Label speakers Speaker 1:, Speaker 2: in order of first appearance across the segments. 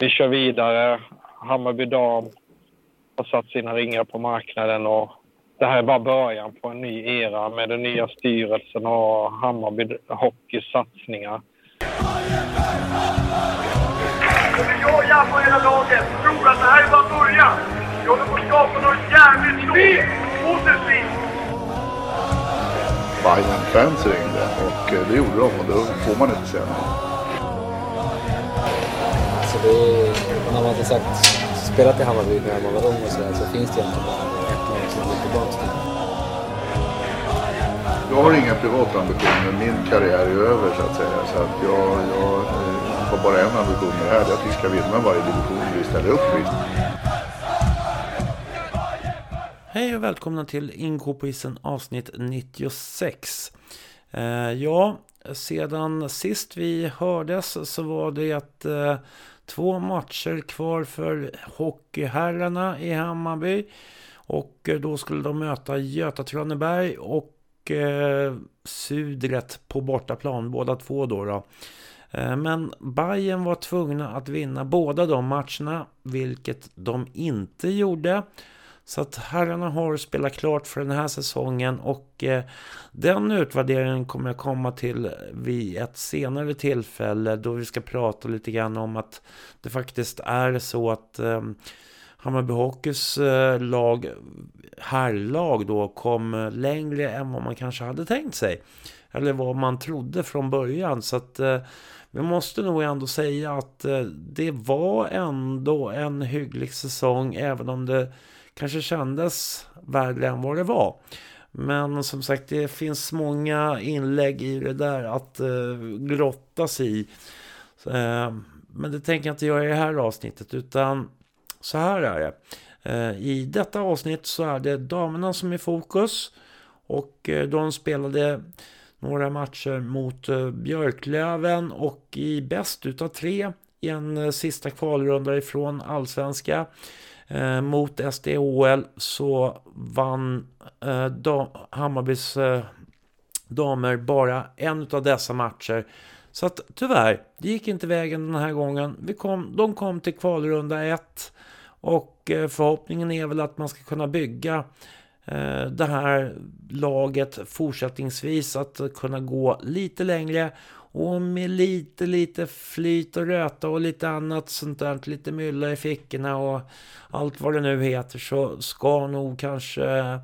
Speaker 1: vi kör vidare. Hammarby dam har satt sina ringar på marknaden och det här är bara början på en ny era med den nya styrelsen och Hammarby Hockeys satsningar.
Speaker 2: Jag och Jaff och hela laget tror att det här är bara början. Vi håller på att skapa något jävligt stort. Positivt.
Speaker 3: Bayern fans ringde och eh, det gjorde de och då får man inte säga något.
Speaker 4: Så det är, när man inte sagt spelat i Hammarby när man var ung och sådär så finns det egentligen bara ett lag som går tillbaka till.
Speaker 3: Jag har inga privata ambitioner. Min karriär är över så att säga. Så att jag, jag eh, har bara en ambition med det här. Det är att vi ska vinna varje division vi ställer upp i.
Speaker 5: Hej och välkomna till Inko på isen avsnitt 96. Eh, ja, sedan sist vi hördes så var det att eh, två matcher kvar för hockeyherrarna i Hammarby. Och eh, då skulle de möta Göta Traneberg och eh, Sudret på bortaplan, båda två då. då. Eh, Men Bayern var tvungna att vinna båda de matcherna, vilket de inte gjorde. Så att herrarna har spelat klart för den här säsongen och eh, den utvärderingen kommer jag komma till vid ett senare tillfälle då vi ska prata lite grann om att det faktiskt är så att eh, Hammarby Hockeys eh, lag, herrlag då, kom längre än vad man kanske hade tänkt sig. Eller vad man trodde från början. Så att eh, vi måste nog ändå säga att eh, det var ändå en hygglig säsong även om det kanske kändes värre än vad det var. Men som sagt, det finns många inlägg i det där att eh, grottas i. Eh, men det tänker jag inte göra i det här avsnittet, utan så här är det. Eh, I detta avsnitt så är det damerna som är i fokus. Och eh, de spelade några matcher mot eh, Björklöven och i bäst utav tre i en eh, sista kvalrunda ifrån allsvenska eh, mot SDHL så vann eh, dam, Hammarbys eh, damer bara en av dessa matcher. Så att tyvärr, det gick inte vägen den här gången. Vi kom, de kom till kvalrunda 1 och eh, förhoppningen är väl att man ska kunna bygga eh, det här laget fortsättningsvis att kunna gå lite längre och med lite, lite flyt och röta och lite annat sånt där, lite mylla i fickorna och allt vad det nu heter så ska nog kanske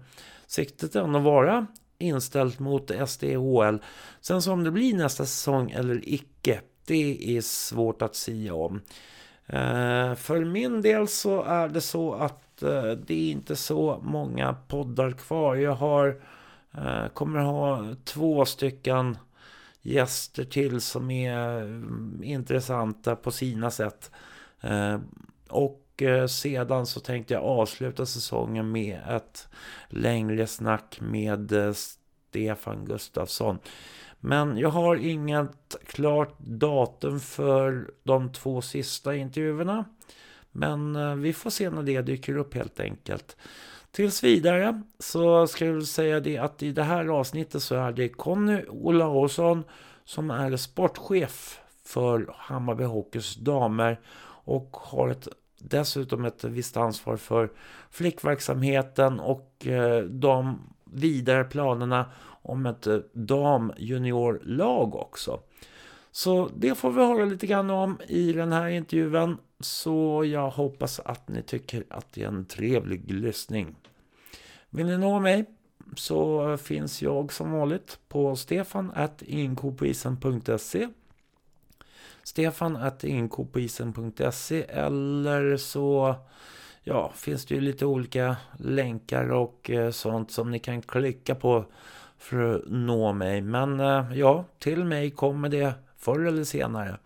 Speaker 5: siktet ändå vara inställt mot SDHL. Sen så om det blir nästa säsong eller icke, det är svårt att säga om. Eh, för min del så är det så att eh, det är inte så många poddar kvar. Jag har, eh, kommer ha två stycken gäster till som är mm, intressanta på sina sätt. Eh, och eh, sedan så tänkte jag avsluta säsongen med ett längre snack med eh, Stefan Gustafsson. Men jag har inget klart datum för de två sista intervjuerna. Men vi får se när det dyker upp helt enkelt. Tills vidare så ska jag säga det att i det här avsnittet så är det Conny Olausson som är sportchef för Hammarby Hockeys damer och har ett, dessutom ett visst ansvar för flickverksamheten och eh, de vidare planerna om ett eh, damjuniorlag också. Så det får vi höra lite grann om i den här intervjun. Så jag hoppas att ni tycker att det är en trevlig lyssning. Vill ni nå mig så finns jag som vanligt på stefan at stefan.inkopoisen.se stefan.inkopoisen.se eller så ja, finns det ju lite olika länkar och eh, sånt som ni kan klicka på för att nå mig. Men eh, ja, till mig kommer det förr eller senare.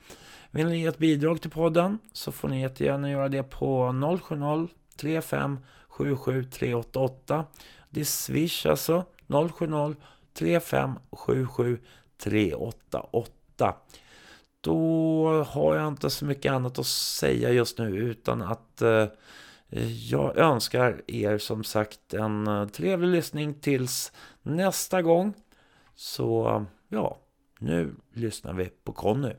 Speaker 5: Vill ni ge ett bidrag till podden så får ni jättegärna göra det på 070 35 77388. Det är Swish alltså 070 3577 Då har jag inte så mycket annat att säga just nu utan att eh, jag önskar er som sagt en eh, trevlig lyssning tills nästa gång. Så ja, nu lyssnar vi på Conny.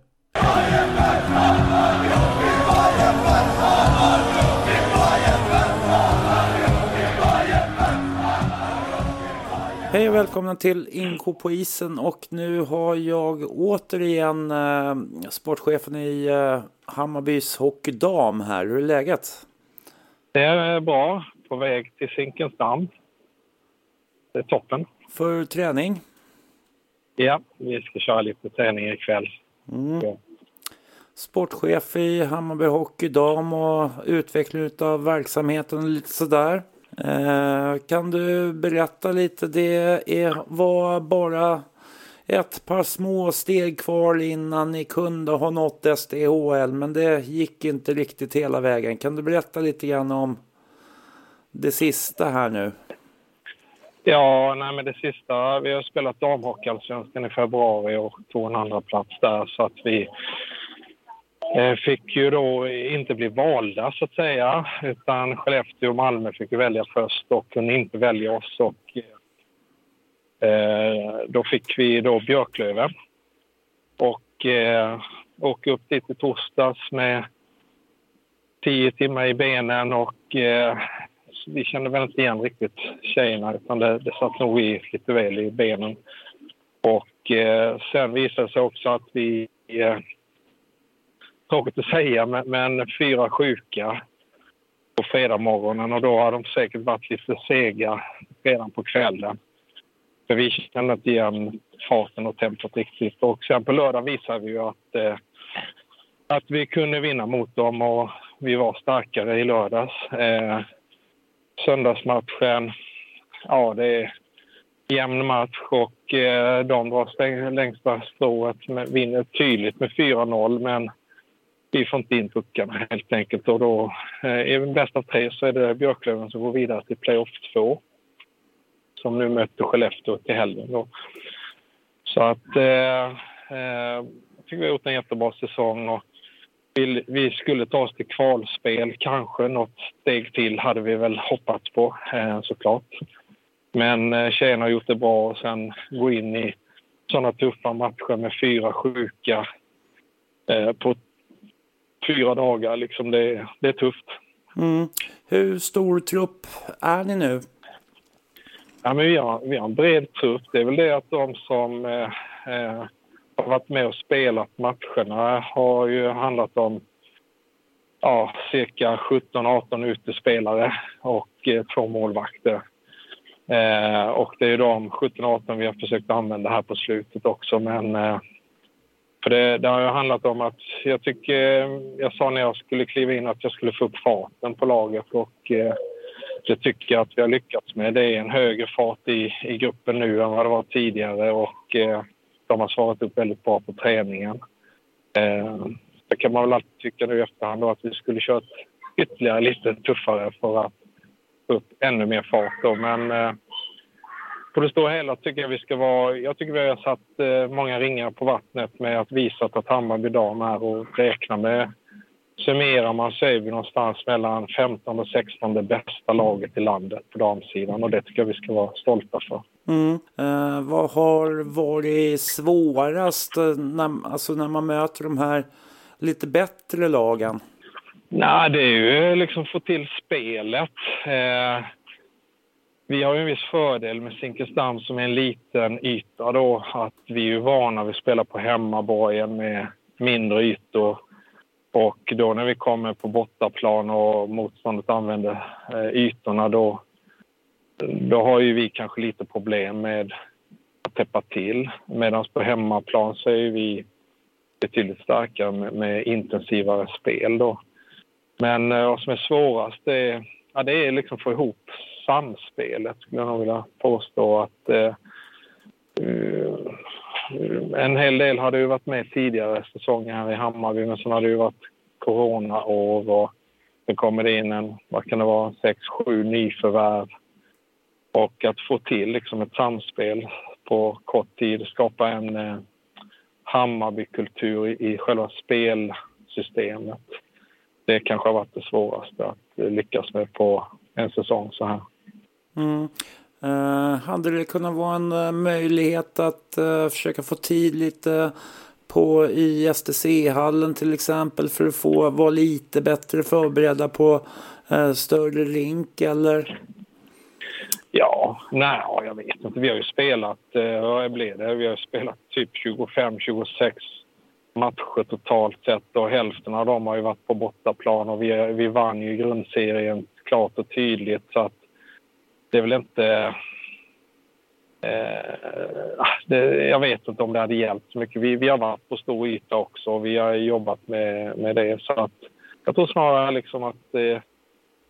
Speaker 5: Hej och välkomna till Inko på isen och nu har jag återigen eh, sportchefen i eh, Hammarbys hockeydam här. Hur är läget?
Speaker 1: Det är bra. På väg till Zinkensdamm. Det är toppen.
Speaker 5: För träning?
Speaker 1: Ja, vi ska köra lite träning ikväll.
Speaker 5: Mm.
Speaker 1: Ja.
Speaker 5: Sportchef i Hammarby hockeydam och utveckling av verksamheten och lite sådär. Eh, kan du berätta lite? Det är, var bara ett par små steg kvar innan ni kunde ha nått SDHL men det gick inte riktigt hela vägen. Kan du berätta lite grann om det sista här nu?
Speaker 1: Ja, nej men det sista. Vi har spelat damhockeyallsvenskan i februari och tog en andra plats där så att vi Eh, fick ju då inte bli valda så att säga utan Skellefteå och Malmö fick ju välja först och kunde inte välja oss och eh, då fick vi då Björklöven och eh, åkte upp dit i torsdags med tio timmar i benen och eh, vi kände väl inte igen riktigt tjejerna utan det, det satt nog i lite väl i benen. Och eh, sen visade det sig också att vi, eh, tråkigt att säga, men, men fyra sjuka på fredagsmorgonen och då har de säkert varit lite sega redan på kvällen. För vi kände inte igen farten och tempot riktigt. Och sen på lördag visade vi ju att, eh, att vi kunde vinna mot dem och vi var starkare i lördags. Eh, söndagsmatchen, ja det är jämn match och eh, de drar längsta strået, vinner tydligt med 4-0 men vi får inte in puckarna helt enkelt och då eh, bäst av tre så är det Björklöven som går vidare till playoff 2 som nu möter Skellefteå till helgen då. Så att eh, eh, jag tycker vi har gjort en jättebra säsong och vi, vi skulle ta oss till kvalspel. Kanske något steg till hade vi väl hoppats på eh, såklart. Men eh, tjejerna har gjort det bra och sen gå in i såna tuffa matcher med fyra sjuka eh, på fyra dagar. Liksom det, det är tufft.
Speaker 5: Mm. Hur stor trupp är ni nu?
Speaker 1: Ja, men vi, har, vi har en bred trupp. Det är väl det att de som eh, eh, har varit med och spelat matcherna har ju handlat om ja, cirka 17-18 utespelare och eh, två målvakter. Eh, och det är de 17-18 vi har försökt använda här på slutet också. Men, eh, för det, det har ju handlat om att jag tycker, jag sa när jag skulle kliva in att jag skulle få upp farten på laget och eh, det tycker jag att vi har lyckats med. Det är en högre fart i, i gruppen nu än vad det var tidigare och eh, de har svarat upp väldigt bra på träningen. Eh, det kan man väl alltid tycka nu i efterhand att vi skulle kört ytterligare lite tuffare för att få upp ännu mer fart. Då. Men eh, på det stora hela tycker jag vi ska vara... Jag tycker vi har satt eh, många ringar på vattnet med att visa att Hammarby dam är och räkna med summerar man så är vi någonstans mellan 15 och 16 bästa laget i landet på damsidan och det tycker jag vi ska vara stolta för.
Speaker 5: Mm. Eh, vad har varit svårast eh, när, alltså när man möter de här lite bättre lagen?
Speaker 1: Nej, det är ju liksom få till spelet. Eh, vi har ju en viss fördel med Zinkensdamm som är en liten yta då att vi är vana vid att spela på hemmaborgen med mindre ytor och då när vi kommer på bortaplan och motståndet använder eh, ytorna då, då har ju vi kanske lite problem med att täppa till. Medan på hemmaplan så är vi betydligt starkare med, med intensivare spel då. Men eh, vad som är svårast är, ja, det är liksom att få ihop samspelet skulle jag nog vilja påstå att eh, en hel del hade ju varit med tidigare säsonger här i Hammarby men sen har det ju varit coronaår och sen kommer det in en, vad kan det vara, sex, sju nyförvärv. Och att få till liksom ett samspel på kort tid, skapa en eh, Hammarbykultur i, i själva spelsystemet. Det kanske har varit det svåraste att lyckas med på en säsong så här.
Speaker 5: Mm. Uh, hade det kunnat vara en uh, möjlighet att uh, försöka få tid lite på i STC-hallen till exempel för att få vara lite bättre förberedda på större rink eller?
Speaker 1: Ja, nej, jag vet inte. Vi har ju spelat, eh, vad blir det? Vi har spelat typ 25-26 matcher totalt sett och hälften av dem har ju varit på bortaplan och vi, vi vann ju grundserien klart och tydligt så att det är väl inte... Eh, ah, det, jag vet inte om det hade hjälpt så mycket. Vi, vi har varit på stor yta också och vi har jobbat med, med det så att jag tror snarare liksom att eh,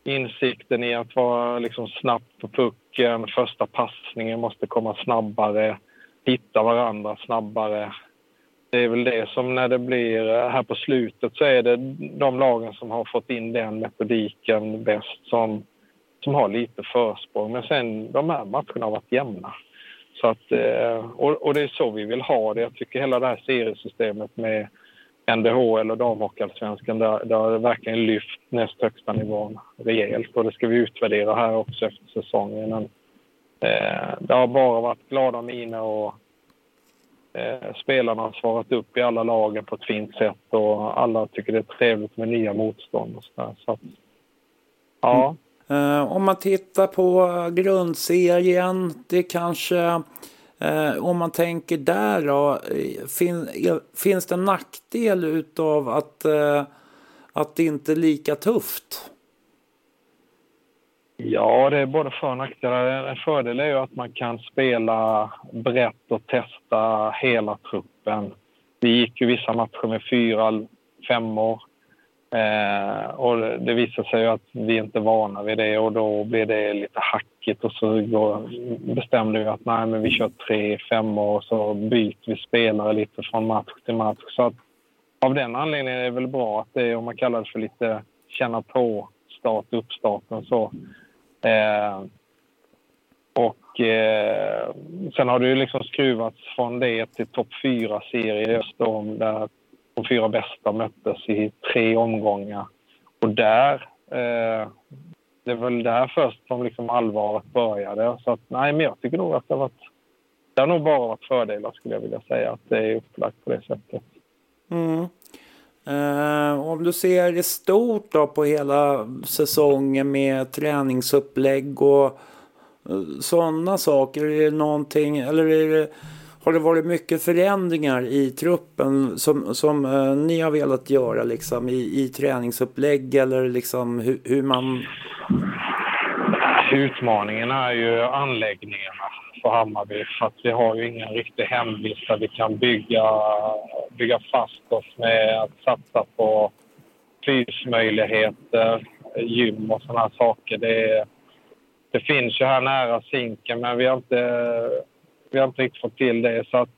Speaker 1: insikten i att vara liksom snabbt på pucken, första passningen måste komma snabbare, hitta varandra snabbare. Det är väl det som när det blir eh, här på slutet så är det de lagen som har fått in den metodiken bäst som, som har lite försprång. Men sen de här matcherna har varit jämna. Så att, eh, och, och det är så vi vill ha det. Jag tycker hela det här seriesystemet med NDHL och damhockeyallsvenskan där, där har det verkligen lyft näst högsta nivån rejält och det ska vi utvärdera här också efter säsongen. Men, eh, det har bara varit glada miner och eh, spelarna har svarat upp i alla lagen på ett fint sätt och alla tycker det är trevligt med nya motstånd och så, så att, ja.
Speaker 5: Eh, om man tittar på grundserien, det kanske Eh, om man tänker där då, eh, fin, eh, finns det en nackdel utav att, eh, att det inte är lika tufft?
Speaker 1: Ja, det är både för och nackdelar. En fördel är ju att man kan spela brett och testa hela truppen. Vi gick ju vissa matcher med fyra femmor Eh, och det visar sig att vi inte är vana vid det och då blir det lite hackigt och så bestämde vi att nej, men vi kör tre, fem och så byter vi spelare lite från match till match. Så att, av den anledningen är det väl bra att det är, om man kallar det för lite känna på start, uppstarten så. Eh, och eh, sen har det ju liksom skruvats från det till topp fyra serier just då, där de fyra bästa möttes i tre omgångar. Och där, eh, det är väl där först som liksom allvaret började. Så att, nej, men jag tycker nog att det har varit, det har nog bara varit fördelar skulle jag vilja säga, att det är upplagt på det sättet.
Speaker 5: Mm. Eh, om du ser i stort då på hela säsongen med träningsupplägg och eh, sådana saker, är det någonting, eller är det har det varit mycket förändringar i truppen som, som eh, ni har velat göra liksom, i, i träningsupplägg eller liksom hur, hur man...
Speaker 1: Utmaningen är ju anläggningarna för Hammarby för att vi har ju ingen riktig hemvist där vi kan bygga, bygga fast oss med att satsa på fysmöjligheter, gym och sådana saker. Det, det finns ju här nära Zinken men vi har inte vi har inte riktigt fått till det. Så att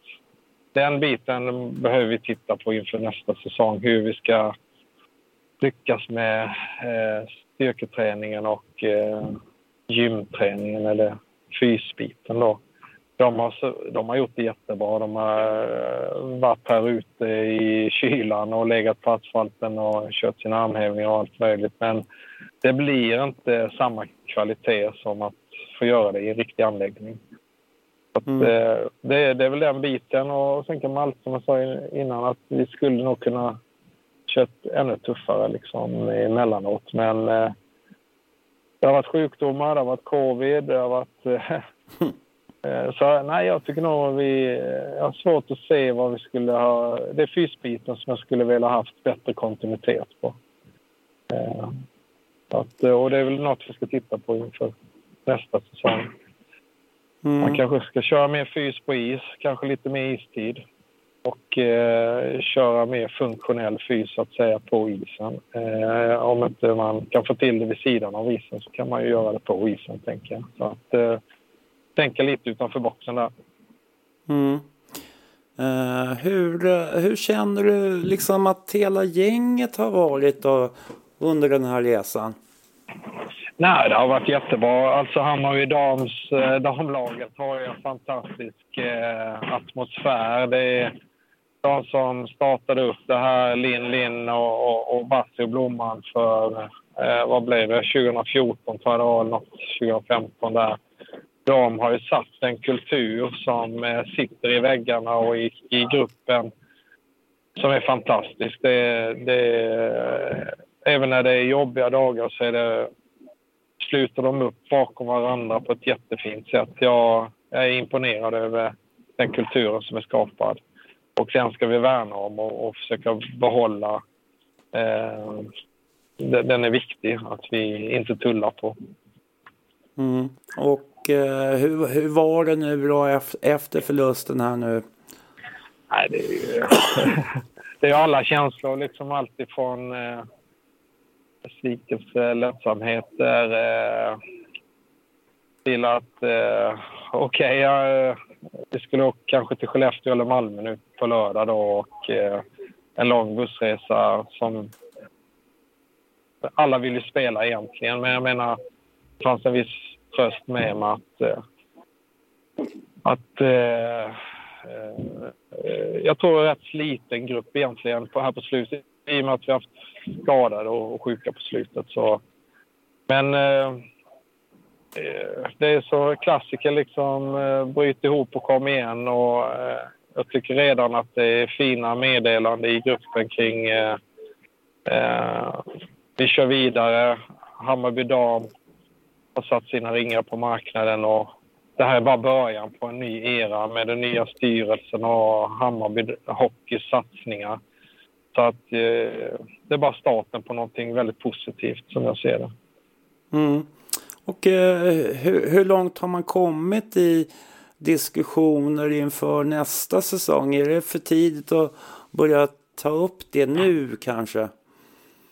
Speaker 1: den biten behöver vi titta på inför nästa säsong. Hur vi ska lyckas med eh, styrketräningen och eh, gymträningen eller fysbiten. Då. De har, de har gjort det jättebra. De har eh, varit här ute i kylan och legat på asfalten och kört sina armhävningar och allt möjligt. Men det blir inte samma kvalitet som att få göra det i en riktig anläggning. Mm. Det, det, det, är väl den biten. Och sen kan man alltid, som jag sa innan, att vi skulle nog kunna kört ännu tuffare liksom emellanåt. Men eh, det har varit sjukdomar, det har varit covid, det har varit... Eh, så nej, jag tycker nog vi... Jag har svårt att se vad vi skulle ha... Det är fysbiten som jag skulle vilja ha haft bättre kontinuitet på. Eh, att, och det är väl något vi ska titta på inför nästa säsong. Mm. Man kanske ska köra mer fys på is, kanske lite mer istid och eh, köra mer funktionell fys så att säga på isen. Eh, om inte man kan få till det vid sidan av isen så kan man ju göra det på isen, tänker jag. Så att eh, tänka lite utanför boxen där.
Speaker 5: Mm. Uh, hur, hur känner du liksom att hela gänget har varit då, under den här resan?
Speaker 1: Nej, det har varit jättebra. Alltså Hammarby dams, eh, damlaget har ju en fantastisk eh, atmosfär. Det är de som startade upp det här, Linn Linn och, och, och Bassi och Blomman för, eh, vad blev det, 2014 tror jag det var, något 2015 där. De har ju satt en kultur som eh, sitter i väggarna och i, i gruppen som är fantastisk. Det, det, eh, även när det är jobbiga dagar så är det sluter de upp bakom varandra på ett jättefint sätt. Jag, jag är imponerad över den kulturen som är skapad. Och den ska vi värna om och, och försöka behålla. Eh, den är viktig att vi inte tullar på.
Speaker 5: Mm. Och eh, hur, hur var det nu då efter förlusten här nu?
Speaker 1: Nej, det är ju, det är alla känslor, liksom alltifrån eh, besvikelse, lättsamheter eh, till att eh, okej, okay, eh, vi skulle åka kanske till Skellefteå eller Malmö nu på lördag då och eh, en lång bussresa som alla vill ju spela egentligen, men jag menar det fanns en viss tröst med mig att, eh, att eh, eh, jag tror en rätt sliten grupp egentligen på, här på slutet i och med att vi har haft skadade och, och sjuka på slutet. Så. Men eh, eh, det är så klassiker liksom eh, bryt ihop och kom igen och eh, jag tycker redan att det är fina meddelanden i gruppen kring eh, eh, vi kör vidare. Hammarby Dam har satt sina ringar på marknaden och det här är bara början på en ny era med den nya styrelsen och Hammarby Hockeys satsningar. Så att eh, det är bara starten på någonting väldigt positivt som jag ser det.
Speaker 5: Mm. Och eh, hur, hur, långt har man kommit i diskussioner inför nästa säsong? Är det för tidigt att börja ta upp det nu kanske?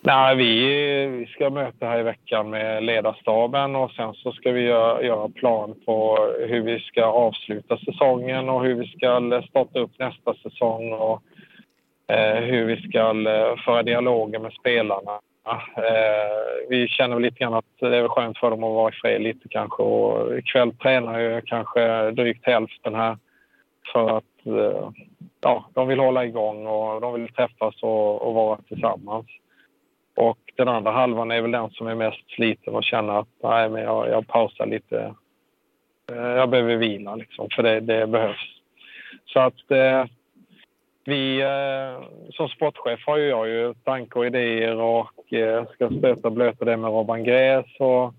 Speaker 1: Nej, vi, vi ska möta här i veckan med ledarstaben och sen så ska vi göra, göra plan på hur vi ska avsluta säsongen och hur vi ska starta upp nästa säsong och Eh, hur vi ska eh, föra dialoger med spelarna. Eh, vi känner väl lite grann att det är skönt för dem att vara i fred lite kanske och ikväll tränar ju kanske drygt hälften här för att eh, ja, de vill hålla igång och de vill träffas och, och vara tillsammans. Och den andra halvan är väl den som är mest sliten och känner att nej, men jag, jag pausar lite. Eh, jag behöver vila liksom, för det, det behövs. Så att eh, vi eh, som sportchef har ju jag ju tankar och idéer och eh, ska stöta och blöta det med Robban Gräs och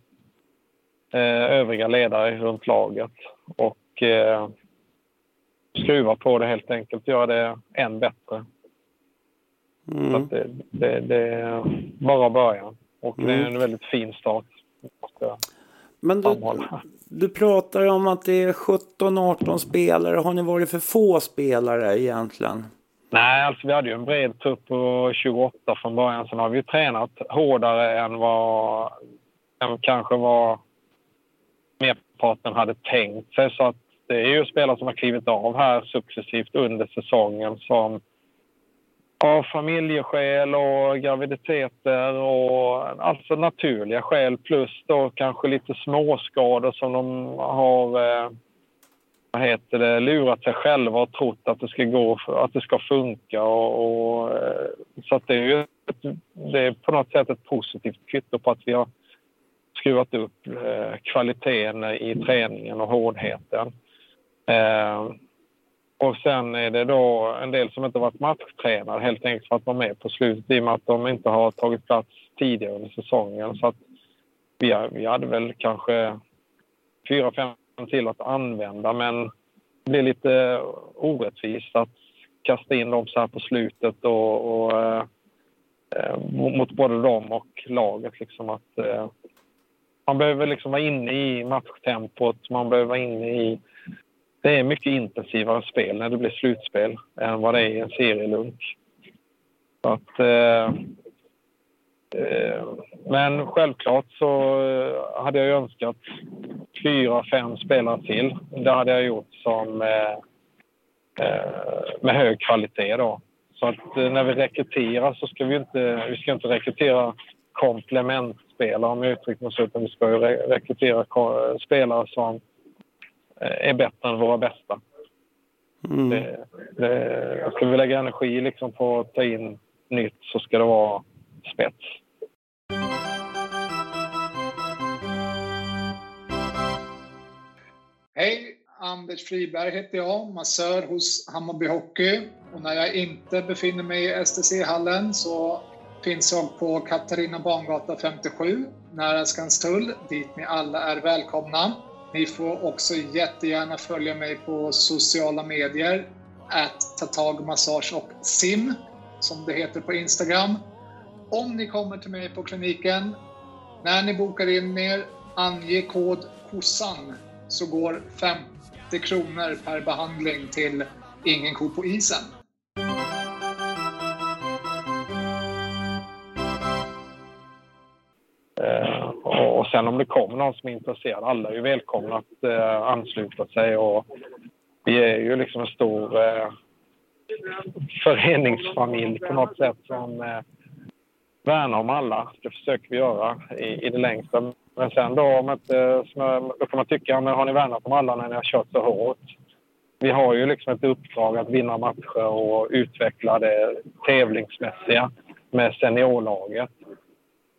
Speaker 1: eh, övriga ledare runt laget. Och skruva på det helt enkelt, göra det än bättre. Mm. Så det, det, det, är bara början. Och mm. det är mm. en väldigt fin start.
Speaker 5: Men du, du pratar om att det är 17-18 spelare. Har ni varit för få spelare egentligen?
Speaker 1: Nej, alltså vi hade ju en bred trupp på 28 från början. Sen har vi ju tränat hårdare än vad än kanske vad merparten hade tänkt sig. Så att det är ju spelare som har klivit av här successivt under säsongen som av familjeskäl och graviditeter och alltså naturliga skäl plus då kanske lite småskador som de har eh, vad heter det, lurat sig själva och trott att det ska gå, att det ska funka. Och, och eh, så att det är ju det är på något sätt ett positivt kvitto på att vi har skruvat upp eh, kvaliteten i träningen och hårdheten. Och sen är det då en del som inte varit matchtränare helt enkelt för att vara med på slutet i och med att de inte har tagit plats tidigare under säsongen. Så att vi, vi hade väl kanske fyra, fem till att använda men det blir lite orättvist att kasta in dem så här på slutet och, och eh mot både dem och laget. Liksom att, eh, man behöver liksom vara inne i matchtempot, man behöver vara inne i det är mycket intensivare spel när det blir slutspel än vad det är i en serielunk. Så att, eh, eh, men självklart så eh, hade jag önskat fyra, fem spelare till. Det hade jag gjort som eh, eh med hög kvalitet. Då. Så att eh, när vi rekryterar så ska vi inte, vi ska inte rekrytera komplementspelare om jag uttrycker mig så, utan vi ska rekrytera spelare som är bättre än våra bästa. Mm. Det, det, ska vi lägga energi liksom på att ta in nytt så ska det vara spets.
Speaker 6: Hej! Anders Friberg heter jag, massör hos Hammarby Hockey. Och när jag inte befinner mig i STC-hallen så finns jag på Katarina Bangata 57, nära Skanstull, dit ni alla är välkomna. Ni får också jättegärna följa mig på sociala medier, att ta tag, massage och sim, som det heter på Instagram. Om ni kommer till mig på kliniken, när ni bokar in er, ange kod KOSSAN så går 50 kronor per behandling till Ingen ko på isen.
Speaker 1: Sen om det kommer någon som är intresserad, alla är ju välkomna att eh, ansluta sig. Och vi är ju liksom en stor eh, föreningsfamilj på något sätt som eh, värnar om alla. Det försöker vi göra i, i det längsta. Men sen då, om inte, eh, då kan man tycka, men har ni värnat om alla när ni har kört så hårt? Vi har ju liksom ett uppdrag att vinna matcher och utveckla det tävlingsmässiga med seniorlaget.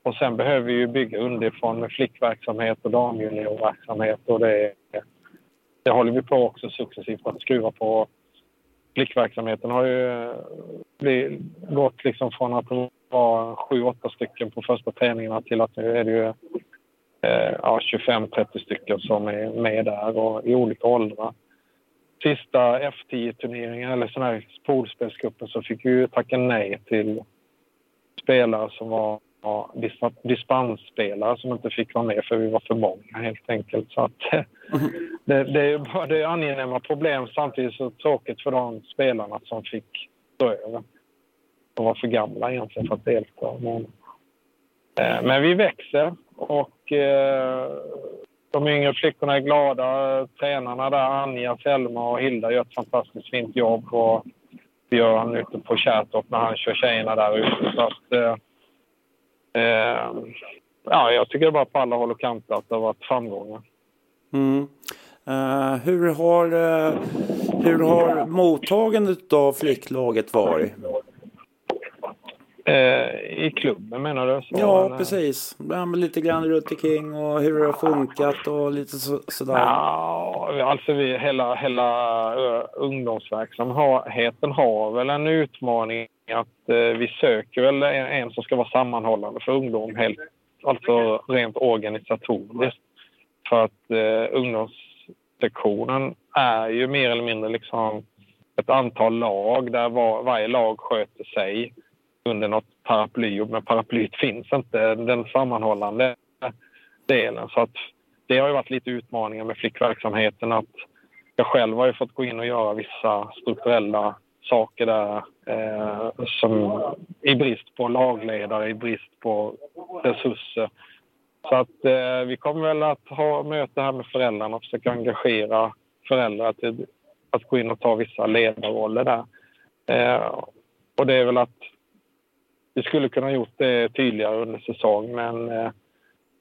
Speaker 1: Och sen behöver vi ju bygga underifrån med flickverksamhet och damjuniorverksamhet och det, det håller vi på också successivt att skruva på. Flickverksamheten har ju eh, blivit, gått liksom från att vara sju, åtta stycken på första träningarna till att nu är det ju eh, ja, 25-30 stycken som är med där och i olika åldrar. Sista F10-turneringen, eller sån här poolspelscupen, så fick vi ju tacka nej till spelare som var ja, dispensspelare som inte fick vara med för vi var för många helt enkelt. Så att, det, det, är, det är angenäma problem samtidigt så tråkigt för de spelarna som fick stå över. De var för gamla egentligen för att delta. Men, eh, men vi växer och eh, de yngre flickorna är glada. Tränarna där, Anja, Selma och Hilda gör ett fantastiskt fint jobb. Och Björn ute på Kärrtorp när han kör tjejerna där ute. Så att, eh, eh, ja, jag tycker bara på alla håll och kanter att det har varit framgångar.
Speaker 5: Mm. Uh, hur, har, uh, hur har mottagandet av flicklaget varit?
Speaker 1: Uh, I klubben menar du?
Speaker 5: Så, ja, eller? precis. Ja, lite grann runt omkring och hur det har funkat och lite så, sådär.
Speaker 1: Ja, alltså vi, hela, hela ungdomsverksamheten har väl en utmaning att eh, vi söker väl en, en, som ska vara sammanhållande för ungdom, helt, alltså rent organisatoriskt. För att eh, ungdomssektionen är ju mer eller mindre liksom ett antal lag där var, varje lag sköter sig under något paraply. Men paraplyet finns inte, den sammanhållande delen. Så att det har ju varit lite utmaningar med flickverksamheten. Att jag själv har ju fått gå in och göra vissa strukturella saker där eh, som i brist på lagledare, i brist på resurser. Så att eh, vi kommer väl att ha möte här med föräldrarna och försöka engagera föräldrar till att gå in och ta vissa ledarroller där. Eh, och det är väl att vi skulle kunna gjort det tydligare under säsong men eh,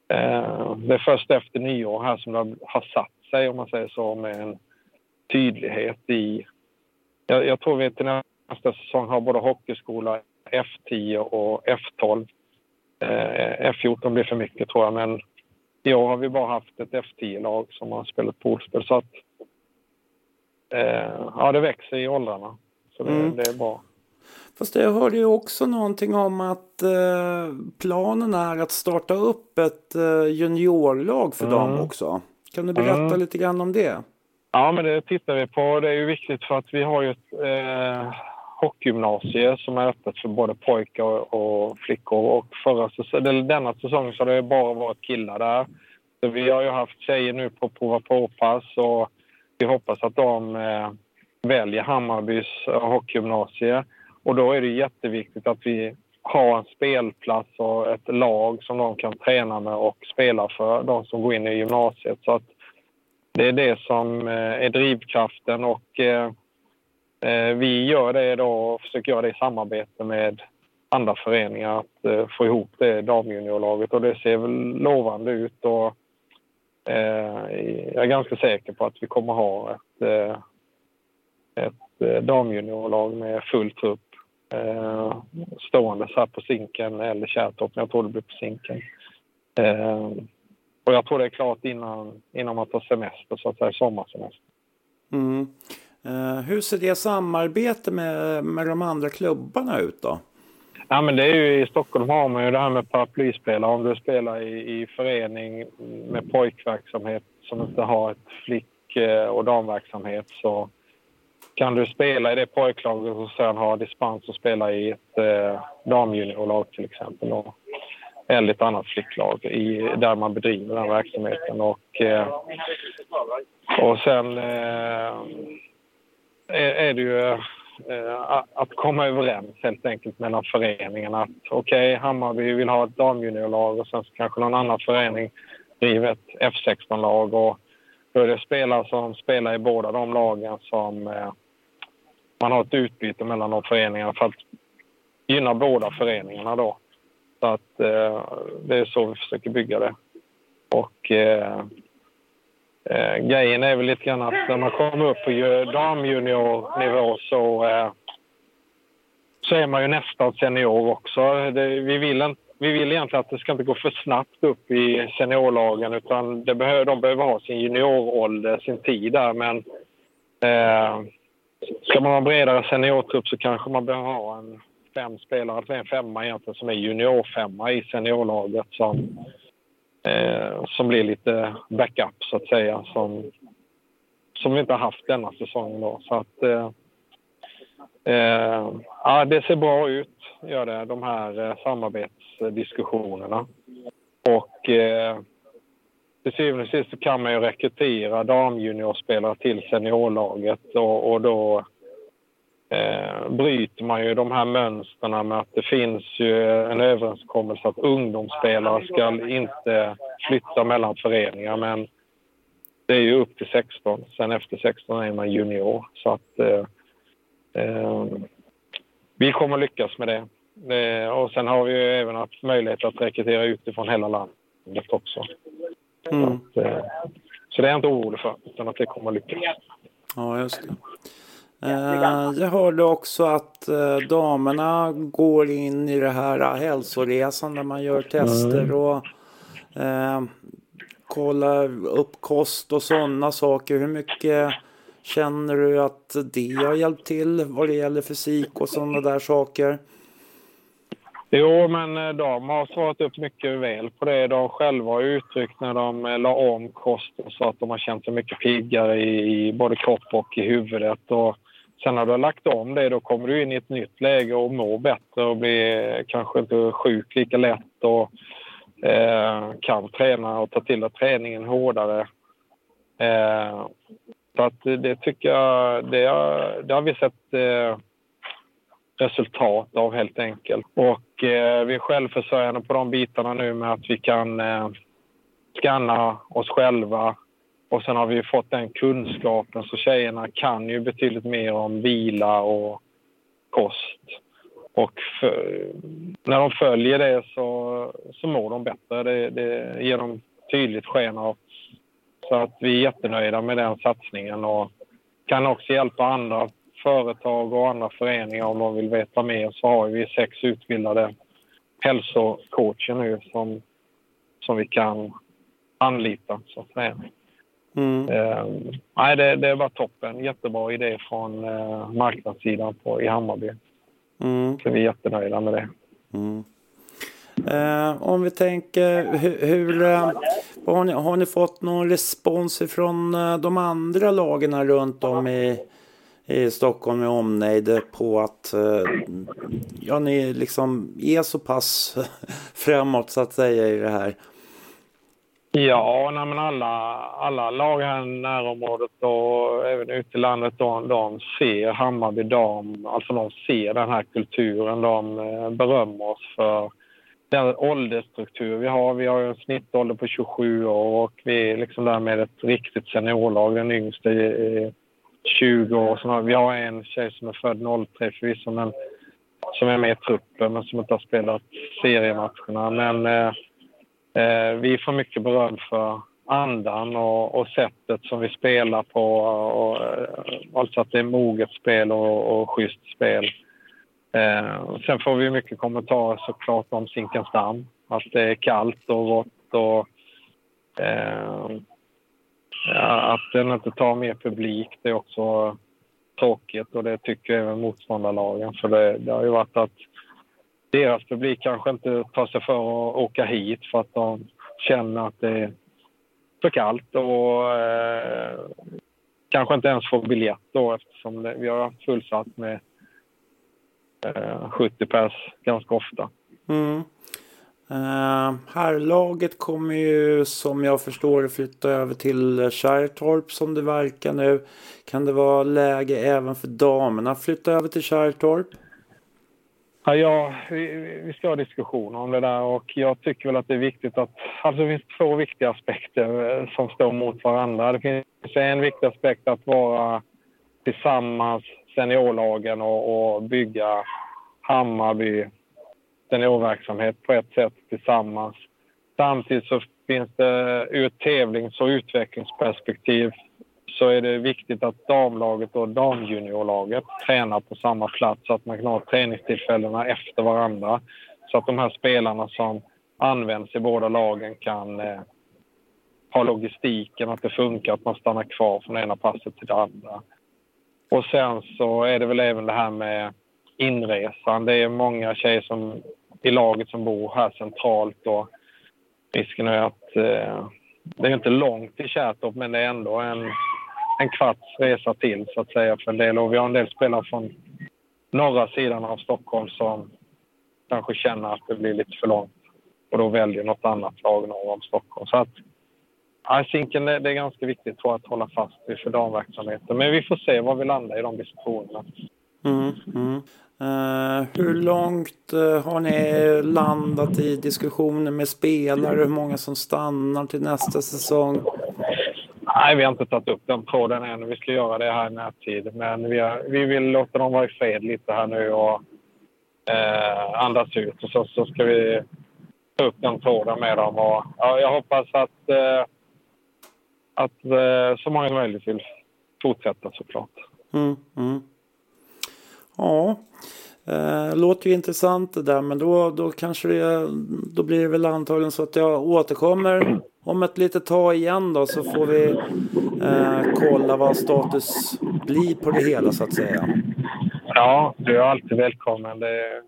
Speaker 1: eh, det är först efter nyår här som det har satt sig om man säger så med en tydlighet i jag, jag tror vi till nästa säsong har både hockeyskola, F10 och F12. Eh, F14 blir för mycket tror jag, men i år har vi bara haft ett F10-lag som har spelat poolspel. Så att, eh, ja, det växer i åldrarna. Så det, mm. det är bra.
Speaker 5: Fast jag hörde ju också någonting om att eh, planen är att starta upp ett eh, juniorlag för mm. dem också. Kan du berätta mm. lite grann om det?
Speaker 1: Ja, men det tittar vi på. Det är ju viktigt för att vi har ju ett eh, hockeygymnasie som är öppet för både pojkar och, och flickor. Och förra säsongen, denna säsong så har det bara varit killar där. Så vi har ju haft tjejer nu på prova påpass och vi hoppas att de eh, väljer Hammarbys hockeygymnasie. Och då är det jätteviktigt att vi har en spelplats och ett lag som de kan träna med och spela för, de som går in i gymnasiet. Så att det är det som eh, är drivkraften och eh, eh, vi gör det då och försöker göra det i samarbete med andra föreningar att få ihop det damjuniorlaget och det ser väl lovande ut och jag är ganska säker på att vi kommer ha ett, ett damjuniorlag med full trupp stående så här på Zinken eller Kärrtorp, jag tror det blir på Zinken. Och jag tror det är klart innan, innan man tar semester, så att säga sommarsemester.
Speaker 5: Mm. Uh, hur ser det samarbete med, med de andra klubbarna ut då?
Speaker 1: Ja, men det är ju, I Stockholm har man ju det här med paraplyspelare. Om du spelar i, i förening med pojkverksamhet som inte har ett flick eh, och damverksamhet så kan du spela i det pojklaget och sen ha dispens och spela i ett eh, damjuniorlag till exempel. Och, eller ett annat flicklag i, där man bedriver den verksamheten. Och, eh, och sen eh, är, det ju eh, att komma överens helt enkelt mellan föreningarna. Att okej, okay, Hammarby vill ha ett damjuniorlag och sen så kanske någon annan förening driver ett F16-lag. Och då är det spelare som spelar i båda de lagen som eh, man har ett utbyte mellan de föreningarna för att gynna båda föreningarna då. Så att eh, det är så vi försöker bygga det. Och eh, eh, grejen är väl lite grann att när man kommer upp på damjuniornivå så, eh, så är man ju nästan senior också. Det, vi, vill vi vill egentligen att det ska inte gå för snabbt upp i seniorlagen utan det behöver, de behöver ha sin juniorålder, sin tid där. Men eh, ska man ha en bredare seniortrupp så kanske man behöver ha en fem spelare, alltså en femma egentligen som är juniorfemma i seniorlaget som, eh, som blir lite backup så att säga som, som vi inte har haft denna säsongen då. Så att eh, eh, ja, det ser bra ut, gör det, de här eh, diskussionerna. Och eh, till syvende och sist så kan man ju rekrytera damjuniorspelare till seniorlaget och, och då eh, bryter man ju de här mönstren med att det finns ju en överenskommelse att ungdomsspelare ska inte flytta mellan föreningar men det är ju upp till 16. Sen efter 16 är man junior. Så att eh, eh, vi kommer lyckas med det det. Och sen har vi ju även haft möjlighet att rekrytera utifrån hela landet också. Mm. Så, att, eh, så det är jag inte orolig för, utan att det kommer lyckas.
Speaker 5: Ja, just det. Eh, jag hörde också att eh, damerna går in i det här hälsoresan där man gör tester mm. och eh, kollar upp kost och sådana saker. Hur mycket känner du att det har hjälpt till vad det gäller fysik och sådana där saker?
Speaker 1: Jo, men eh, de har svarat upp mycket väl på det. De själva har uttryckt när de eh, la om kosten så att de har känt sig mycket piggare i både kropp och i huvudet. Och Sen när du har lagt om det då kommer du in i ett nytt läge och mår bättre och blir eh, kanske inte sjuk lika lätt och eh, kan träna och ta till dig träningen hårdare. Eh, så att det tycker jag, det har, det har vi sett eh, resultat av helt enkelt. Och eh, vi är självförsörjande på de bitarna nu med att vi kan eh, scanna oss själva och sen har vi fått den kunskapen så tjejerna kan ju betydligt mer om vila och kost. Och för, när de följer det så, så mår de bättre. Det, det ger dem tydligt sken av. Så att vi är jättenöjda med den satsningen och kan också hjälpa andra företag och andra föreningar om de vill veta mer så har vi sex utbildade hälsocoacher nu som, som vi kan anlita. Så att säga. Mm. Eh, nej, det, det var toppen. Jättebra idé från eh, marknadssidan på, i Hammarby. Mm. Så vi är jättenöjda med det. Mm.
Speaker 5: Eh, om vi tänker, hur, hur eh, har, ni, har ni fått någon respons från de andra lagen runt om i, i Stockholm med omnejd på att eh, ja, ni liksom är så pass framåt så att säga i det här?
Speaker 1: Ja, nej, men alla, alla lag här i närområdet och även ute i landet de, de ser Hammarby dam, alltså de ser den här kulturen. De eh, berömmer oss för den åldersstruktur vi har. Vi har en snittålder på 27 år och vi är liksom därmed ett riktigt seniorlag. Den yngste 20 år. Så vi har en tjej som är född 03 förvisso, men som är med i truppen men som inte har spelat seriematcherna. Men eh, Eh, vi får mycket beröm för andan och, och, sättet som vi spelar på. Och, eh, alltså att det är moget spel och, och schysst spel. Eh, sen får vi mycket kommentarer såklart om Zinkensdamm. Att det är kallt och rått och eh, ja, att den inte tar mer publik. Det är också tråkigt och det tycker även motståndarlagen. För det, det har ju varit att deras publik kanske inte tar sig för att åka hit för att de känner att det är för kallt och eh, kanske inte ens får biljett då eftersom det, vi har haft fullsatt med eh, 70 pers ganska ofta.
Speaker 5: Mm. Eh, uh, herrlaget kommer ju som jag förstår flytta över till Kärrtorp som det verkar nu. Kan det vara läge även för damerna att flytta över till Kärrtorp?
Speaker 1: Ja, ja vi, vi ska ha diskussioner om det där och jag tycker väl att det är viktigt att... Alltså det finns två viktiga aspekter eh, som står mot varandra. Det finns en viktig aspekt att vara tillsammans, seniorlagen och, och bygga Hammarby seniorverksamhet på ett sätt tillsammans. Samtidigt så finns det ur ett tävlings och utvecklingsperspektiv så är det viktigt att damlaget och damjuniorlaget tränar på samma plats så att man kan ha träningstillfällena efter varandra. Så att de här spelarna som används i båda lagen kan eh, ha logistiken, att det funkar, att man stannar kvar från ena passet till det andra. Och sen så är det väl även det här med inresan. Det är många tjejer som, i laget som bor här centralt och risken är att eh, det är inte långt till Kärrtorp men det är ändå en en kvarts resa till så att säga för en del. Och vi har en del spelare från norra sidan av Stockholm som kanske känner att det blir lite för långt och då väljer något annat lag norr om Stockholm. Så att Zinken, det är ganska viktigt tror jag, att hålla fast vid för damverksamheten. Men vi får se var vi landar i de diskussionerna.
Speaker 5: Mm, mm. Uh, hur långt uh, har ni landat i diskussioner med spelare? Hur många som stannar till nästa säsong?
Speaker 1: Nej, vi har inte tagit upp den tråden än. Vi ska göra det här i närtid. Men vi, har, vi vill låta dem vara i fred lite här nu och eh, andas ut. Och så, så ska vi ta upp den tråden med dem. Och, ja, jag hoppas att, att så många som möjligt vill fortsätta såklart.
Speaker 5: Mm, mm. Ja, eh, låter ju intressant det där men då, då kanske det, då blir det väl antagligen så att jag återkommer om ett litet tag igen då så får vi eh, kolla vad status blir på det hela så att säga.
Speaker 1: Ja, du är alltid välkommen. Det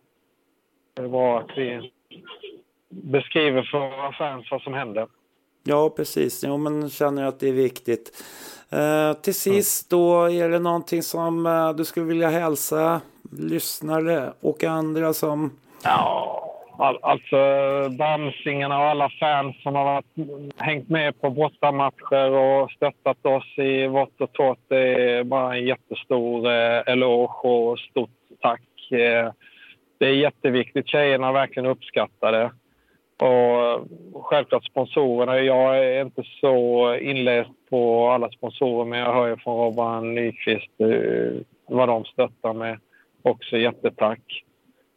Speaker 1: är, bra att vi beskriver för våra fans vad som händer.
Speaker 5: Ja, precis. Jo, men känner att det är viktigt. Eh, till sist då, är det någonting som eh, du skulle vilja hälsa lyssnare och andra som...
Speaker 1: Ja, All, alltså Bamsingarna och alla fans som har varit, hängt med på bortamatcher och stöttat oss i vått och torrt. Det är bara en jättestor eh, eloge och stort tack. Det är jätteviktigt. Tjejerna verkligen uppskattar det. Och eh, självklart sponsorerna. Jag är inte så inläst på alla sponsorer men jag hör ju från Robban Nyqvist eh, vad de stöttar med. Också jättetack.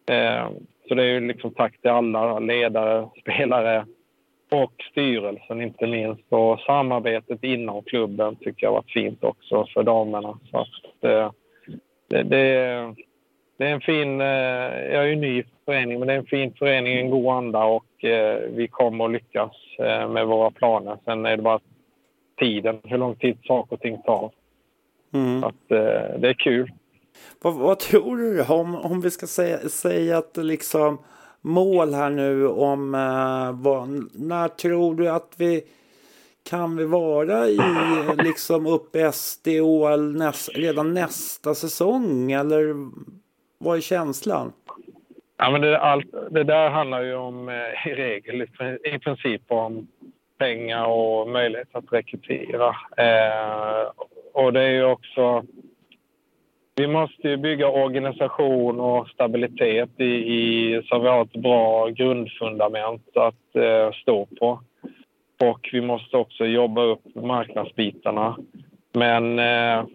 Speaker 1: Eh, så det är ju liksom tack till alla ledare, spelare och styrelsen inte minst. Och samarbetet inom klubben tycker jag har varit fint också för damerna. Så att, eh, det, det, det, är en fin... Eh, jag är ju ny i föreningen, men det är en fin förening, en god anda och eh, vi kommer att lyckas med våra planer. Sen är det bara tiden, hur lång tid saker och ting tar. Mm. Att, det är kul.
Speaker 5: Vad, vad, tror du om, om vi ska säga, säga att liksom mål här nu om eh, vad, när tror du att vi kan vi vara i liksom uppe i SDHL näs, redan nästa säsong eller vad är känslan?
Speaker 1: Ja, men det, allt, det där handlar ju om eh, i regel i princip om pengar och möjlighet att rekrytera. Eh, och det är ju också vi måste ju bygga organisation och stabilitet i, i, så vi har ett bra grundfundament att eh, stå på. Och vi måste också jobba upp marknadsbitarna. Men eh,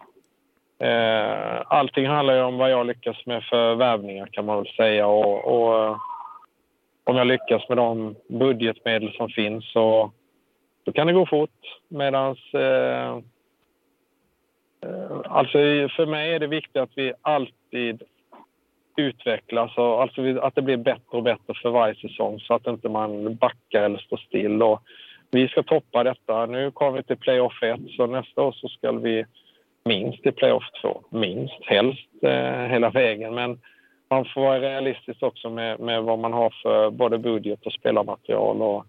Speaker 1: eh, allting handlar ju om vad jag lyckas med för värvningar kan man väl säga. Och, och eh, om jag lyckas med de budgetmedel som finns så då kan det gå fort. Medan eh, eh, alltså för mig är det viktigt att vi alltid utvecklas och alltså att det blir bättre och bättre för varje säsong så att inte man backar eller står still. Och vi ska toppa detta. Nu kommer vi till playoff 1 så nästa år så ska vi minst i playoff 2. Minst, helst eh, hela vägen. Men man får vara realistisk också med, med vad man har för både budget och spelarmaterial. Och,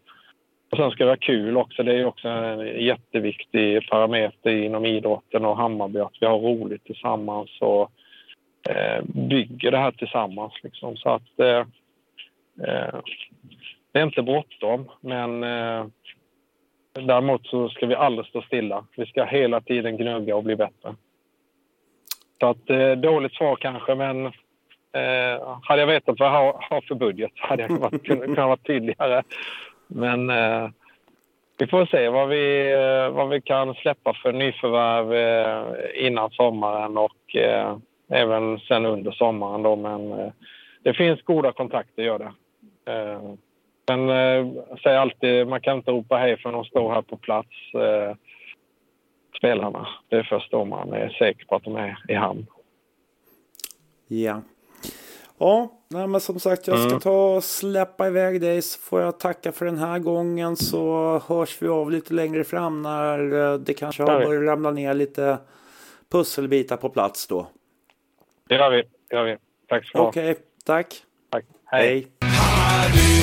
Speaker 1: och sen ska det vara kul också. Det är också en jätteviktig parameter inom idrotten och Hammarby att vi har roligt tillsammans och eh, bygger det här tillsammans. Liksom. Så att eh, eh, det är inte bråttom, men eh, däremot så ska vi aldrig stå stilla. Vi ska hela tiden gnugga och bli bättre. Så att, eh, dåligt svar kanske, men eh, hade jag vetat vad jag har, har för budget hade jag kunnat, kunnat vara tydligare. Men eh, vi får se vad vi, eh, vad vi kan släppa för nyförvärv eh, innan sommaren och eh, även sen under sommaren. Då, men eh, det finns goda kontakter, gör det. Eh, men jag säger alltid, man kan inte ropa hej för de står här på plats, spelarna. Det är först då man är säker på att de är i hamn.
Speaker 5: Ja. Ja, nej, men som sagt jag ska mm. ta och släppa iväg dig så får jag tacka för den här gången så hörs vi av lite längre fram när eh, det kanske har börjat ramla ner lite pusselbitar på plats då.
Speaker 1: Det gör vi. Det gör vi. Tack så
Speaker 5: mycket. Okej, tack.
Speaker 1: Tack. Hej. Hej.